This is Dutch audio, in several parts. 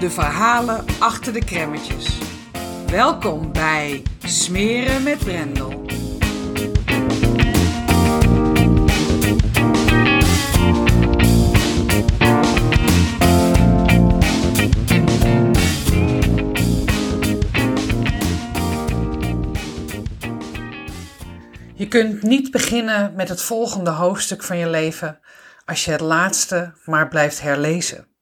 de verhalen achter de kremmetjes. Welkom bij Smeren met Brendel. Je kunt niet beginnen met het volgende hoofdstuk van je leven als je het laatste maar blijft herlezen.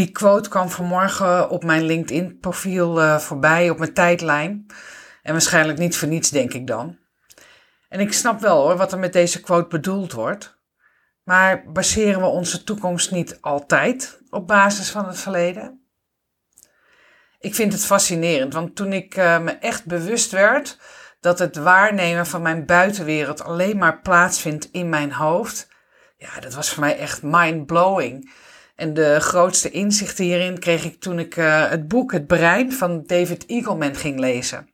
Die quote kwam vanmorgen op mijn LinkedIn-profiel uh, voorbij, op mijn tijdlijn. En waarschijnlijk niet voor niets, denk ik dan. En ik snap wel hoor wat er met deze quote bedoeld wordt. Maar baseren we onze toekomst niet altijd op basis van het verleden? Ik vind het fascinerend, want toen ik uh, me echt bewust werd dat het waarnemen van mijn buitenwereld alleen maar plaatsvindt in mijn hoofd, ja, dat was voor mij echt mind-blowing. En de grootste inzichten hierin kreeg ik toen ik uh, het boek Het Brein van David Eagleman ging lezen.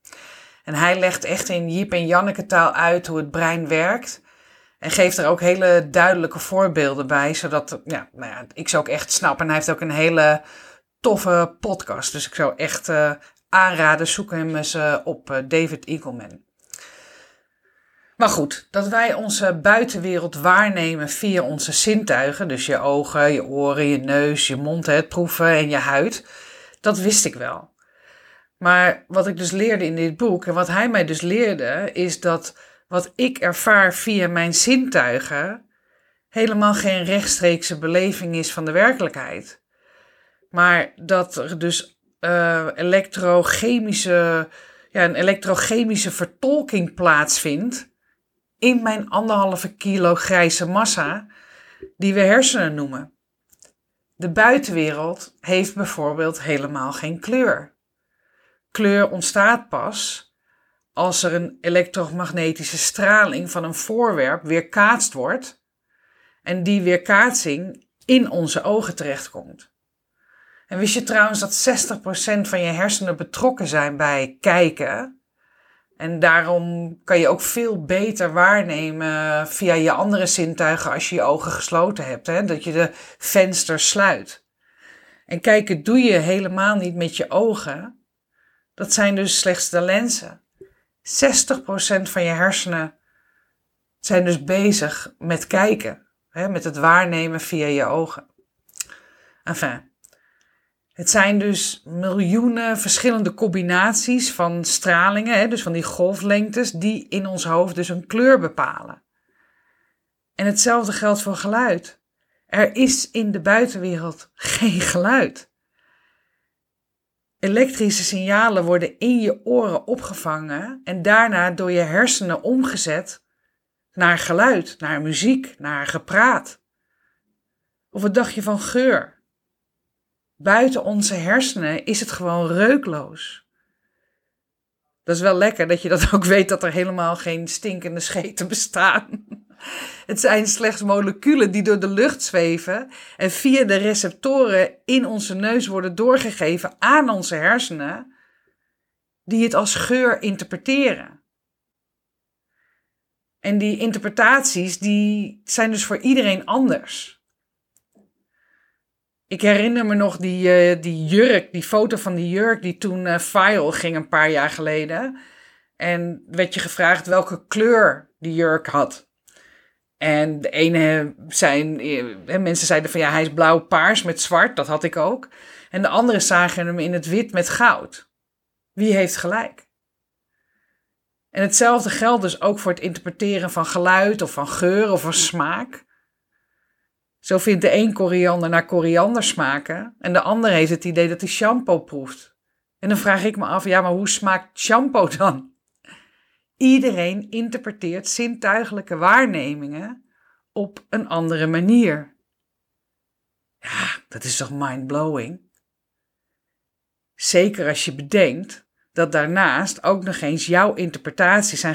En hij legt echt in Jiep en Janneke taal uit hoe het brein werkt. En geeft er ook hele duidelijke voorbeelden bij, zodat ja, nou ja, ik ze ook echt snap. En hij heeft ook een hele toffe podcast. Dus ik zou echt uh, aanraden, zoek hem eens uh, op David Eagleman. Maar goed, dat wij onze buitenwereld waarnemen via onze zintuigen, dus je ogen, je oren, je neus, je mond, het proeven en je huid, dat wist ik wel. Maar wat ik dus leerde in dit boek en wat hij mij dus leerde, is dat wat ik ervaar via mijn zintuigen helemaal geen rechtstreekse beleving is van de werkelijkheid. Maar dat er dus uh, elektrochemische, ja, een elektrochemische vertolking plaatsvindt in mijn anderhalve kilo grijze massa, die we hersenen noemen. De buitenwereld heeft bijvoorbeeld helemaal geen kleur. Kleur ontstaat pas als er een elektromagnetische straling van een voorwerp weerkaatst wordt en die weerkaatsing in onze ogen terechtkomt. En wist je trouwens dat 60% van je hersenen betrokken zijn bij kijken en daarom kan je ook veel beter waarnemen via je andere zintuigen als je je ogen gesloten hebt. Hè? Dat je de vensters sluit. En kijken doe je helemaal niet met je ogen. Dat zijn dus slechts de lenzen. 60% van je hersenen zijn dus bezig met kijken. Hè? Met het waarnemen via je ogen. Enfin, het zijn dus miljoenen verschillende combinaties van stralingen, dus van die golflengtes, die in ons hoofd dus een kleur bepalen. En hetzelfde geldt voor geluid. Er is in de buitenwereld geen geluid. Elektrische signalen worden in je oren opgevangen en daarna door je hersenen omgezet naar geluid, naar muziek, naar gepraat. Of wat dacht je van geur? Buiten onze hersenen is het gewoon reukloos. Dat is wel lekker dat je dat ook weet dat er helemaal geen stinkende scheten bestaan. Het zijn slechts moleculen die door de lucht zweven en via de receptoren in onze neus worden doorgegeven aan onze hersenen, die het als geur interpreteren. En die interpretaties die zijn dus voor iedereen anders. Ik herinner me nog die, uh, die jurk, die foto van die jurk die toen uh, viral ging een paar jaar geleden. En werd je gevraagd welke kleur die jurk had. En de ene zijn, uh, mensen zeiden van ja, hij is blauw-paars met zwart, dat had ik ook. En de anderen zagen hem in het wit met goud. Wie heeft gelijk? En hetzelfde geldt dus ook voor het interpreteren van geluid of van geur of van smaak. Zo vindt de een koriander naar koriander smaken en de ander heeft het idee dat hij shampoo proeft. En dan vraag ik me af, ja, maar hoe smaakt shampoo dan? Iedereen interpreteert zintuigelijke waarnemingen op een andere manier. Ja, dat is toch mind-blowing? Zeker als je bedenkt dat daarnaast ook nog eens jouw interpretaties zijn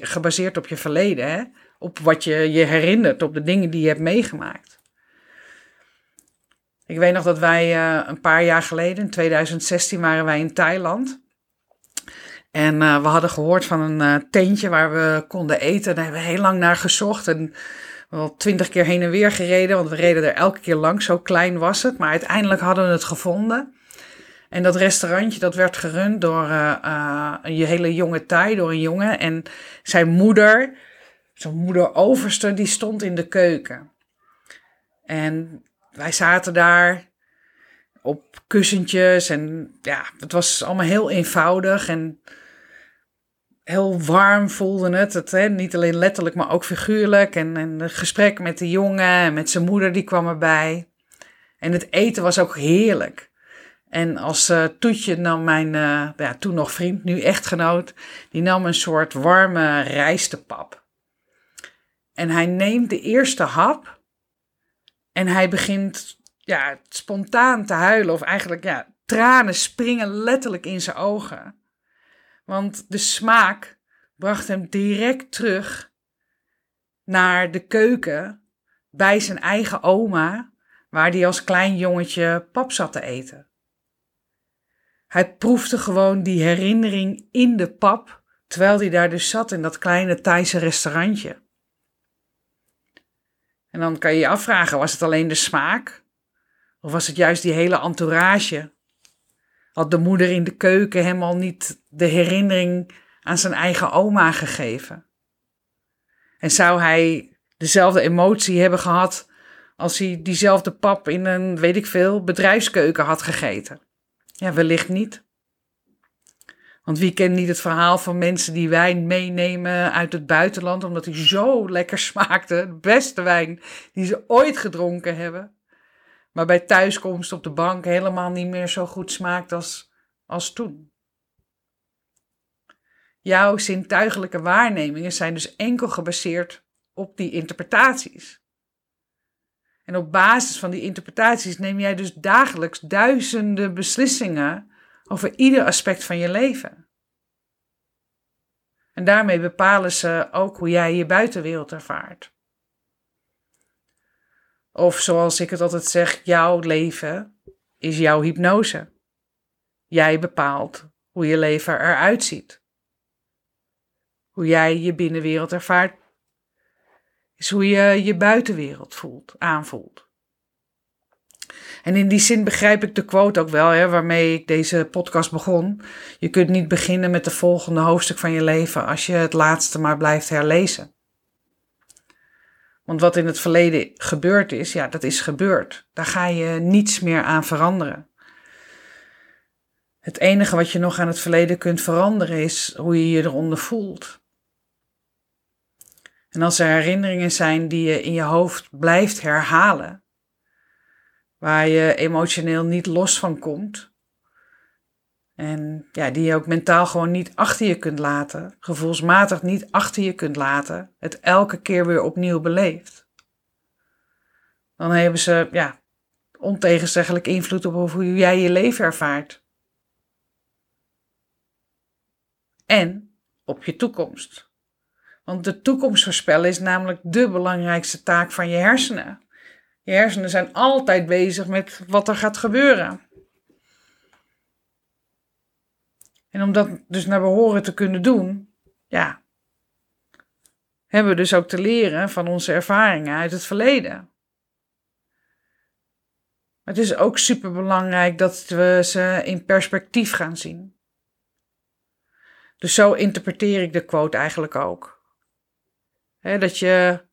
gebaseerd op je verleden, hè? op wat je je herinnert, op de dingen die je hebt meegemaakt. Ik weet nog dat wij uh, een paar jaar geleden, in 2016, waren wij in Thailand. En uh, we hadden gehoord van een uh, tentje waar we konden eten. Daar hebben we heel lang naar gezocht. En wel twintig keer heen en weer gereden, want we reden er elke keer langs. Zo klein was het. Maar uiteindelijk hadden we het gevonden. En dat restaurantje dat werd gerund door een hele jonge Thai, door een jongen. En zijn moeder, zijn moeder overste, die stond in de keuken. En wij zaten daar op kussentjes en ja, het was allemaal heel eenvoudig en heel warm voelde het. het hè, niet alleen letterlijk, maar ook figuurlijk. En, en het gesprek met de jongen en met zijn moeder, die kwam erbij. En het eten was ook heerlijk. En als uh, Toetje nam mijn, uh, ja, toen nog vriend, nu echtgenoot, die nam een soort warme rijstepap. En hij neemt de eerste hap en hij begint ja, spontaan te huilen, of eigenlijk ja, tranen springen letterlijk in zijn ogen. Want de smaak bracht hem direct terug naar de keuken bij zijn eigen oma, waar hij als klein jongetje pap zat te eten. Hij proefde gewoon die herinnering in de pap, terwijl hij daar dus zat in dat kleine Thaise restaurantje. En dan kan je je afvragen, was het alleen de smaak? Of was het juist die hele entourage? Had de moeder in de keuken hem al niet de herinnering aan zijn eigen oma gegeven? En zou hij dezelfde emotie hebben gehad als hij diezelfde pap in een, weet ik veel, bedrijfskeuken had gegeten? Ja, wellicht niet. Want wie kent niet het verhaal van mensen die wijn meenemen uit het buitenland, omdat hij zo lekker smaakte, de beste wijn die ze ooit gedronken hebben, maar bij thuiskomst op de bank helemaal niet meer zo goed smaakt als, als toen. Jouw zintuigelijke waarnemingen zijn dus enkel gebaseerd op die interpretaties. En op basis van die interpretaties neem jij dus dagelijks duizenden beslissingen over ieder aspect van je leven. En daarmee bepalen ze ook hoe jij je buitenwereld ervaart. Of zoals ik het altijd zeg, jouw leven is jouw hypnose. Jij bepaalt hoe je leven eruit ziet. Hoe jij je binnenwereld ervaart, is hoe je je buitenwereld voelt, aanvoelt. En in die zin begrijp ik de quote ook wel, hè, waarmee ik deze podcast begon. Je kunt niet beginnen met de volgende hoofdstuk van je leven als je het laatste maar blijft herlezen. Want wat in het verleden gebeurd is, ja, dat is gebeurd. Daar ga je niets meer aan veranderen. Het enige wat je nog aan het verleden kunt veranderen is hoe je je eronder voelt. En als er herinneringen zijn die je in je hoofd blijft herhalen, waar je emotioneel niet los van komt. En ja, die je ook mentaal gewoon niet achter je kunt laten, gevoelsmatig niet achter je kunt laten, het elke keer weer opnieuw beleeft. Dan hebben ze ja, ontegenzeggelijk invloed op hoe jij je leven ervaart. En op je toekomst. Want de toekomst voorspellen is namelijk de belangrijkste taak van je hersenen. Je hersenen zijn altijd bezig met wat er gaat gebeuren. En om dat dus naar behoren te kunnen doen, ja, hebben we dus ook te leren van onze ervaringen uit het verleden. het is ook super belangrijk dat we ze in perspectief gaan zien. Dus zo interpreteer ik de quote eigenlijk ook. dat je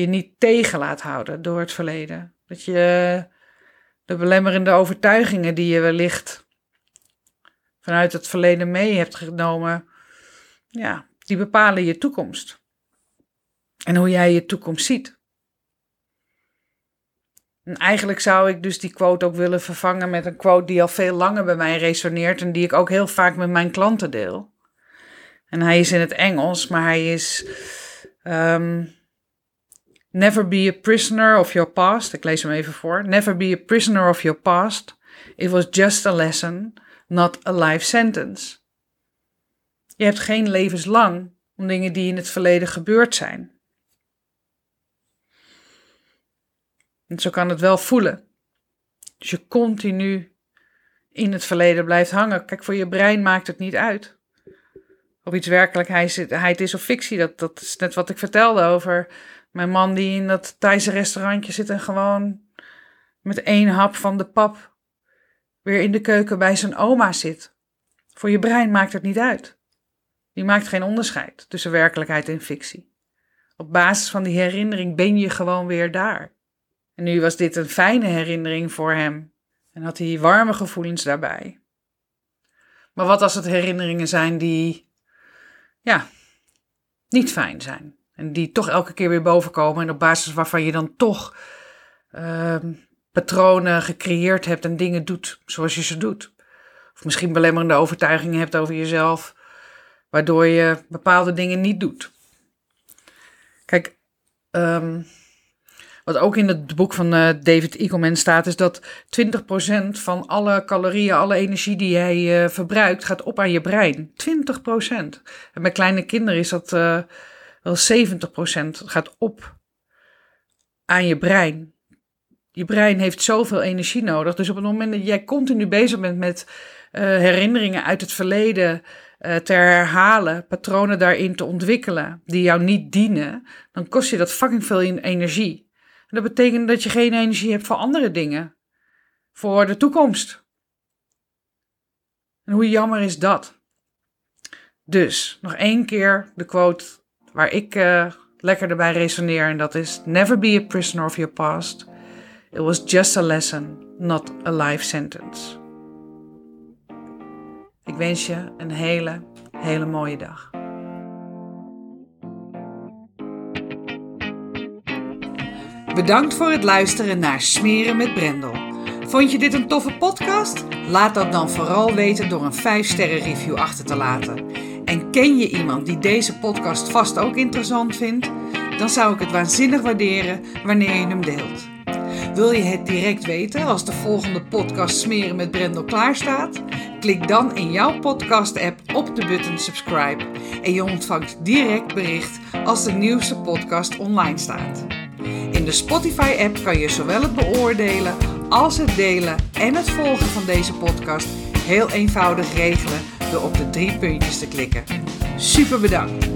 je niet tegen laat houden door het verleden. Dat je De belemmerende overtuigingen die je wellicht vanuit het verleden mee hebt genomen, ja, die bepalen je toekomst. En hoe jij je toekomst ziet. En eigenlijk zou ik dus die quote ook willen vervangen met een quote die al veel langer bij mij resoneert en die ik ook heel vaak met mijn klanten deel. En hij is in het Engels, maar hij is um, Never be a prisoner of your past. Ik lees hem even voor. Never be a prisoner of your past. It was just a lesson, not a life sentence. Je hebt geen levenslang om dingen die in het verleden gebeurd zijn. En zo kan het wel voelen. Dus je continu in het verleden blijft hangen. Kijk, voor je brein maakt het niet uit. Of iets werkelijkheid is of fictie. Dat, dat is net wat ik vertelde over mijn man die in dat Thaise restaurantje zit en gewoon met één hap van de pap weer in de keuken bij zijn oma zit. Voor je brein maakt het niet uit. Die maakt geen onderscheid tussen werkelijkheid en fictie. Op basis van die herinnering ben je gewoon weer daar. En nu was dit een fijne herinnering voor hem en had hij warme gevoelens daarbij. Maar wat als het herinneringen zijn die, ja, niet fijn zijn? En die toch elke keer weer bovenkomen en op basis waarvan je dan toch uh, patronen gecreëerd hebt en dingen doet zoals je ze doet. Of misschien belemmerende overtuigingen hebt over jezelf, waardoor je bepaalde dingen niet doet. Kijk, um, wat ook in het boek van uh, David Eagleman staat, is dat 20% van alle calorieën, alle energie die jij uh, verbruikt, gaat op aan je brein. 20%. En bij kleine kinderen is dat uh, wel 70% gaat op aan je brein. Je brein heeft zoveel energie nodig. Dus op het moment dat jij continu bezig bent met herinneringen uit het verleden te herhalen, patronen daarin te ontwikkelen die jou niet dienen, dan kost je dat fucking veel energie. En dat betekent dat je geen energie hebt voor andere dingen. Voor de toekomst. En hoe jammer is dat? Dus, nog één keer de quote waar ik uh, lekker erbij resoneer. En dat is: Never be a prisoner of your past. It was just a lesson, not a life sentence. Ik wens je een hele, hele mooie dag. Bedankt voor het luisteren naar Smeren met Brendel. Vond je dit een toffe podcast? Laat dat dan vooral weten door een 5-sterren review achter te laten. En ken je iemand die deze podcast vast ook interessant vindt? Dan zou ik het waanzinnig waarderen wanneer je hem deelt. Wil je het direct weten als de volgende podcast Smeren met Brendel klaar staat? Klik dan in jouw podcast-app op de button subscribe en je ontvangt direct bericht als de nieuwste podcast online staat. In de Spotify-app kan je zowel het beoordelen als het delen en het volgen van deze podcast heel eenvoudig regelen door op de drie puntjes te klikken. Super bedankt!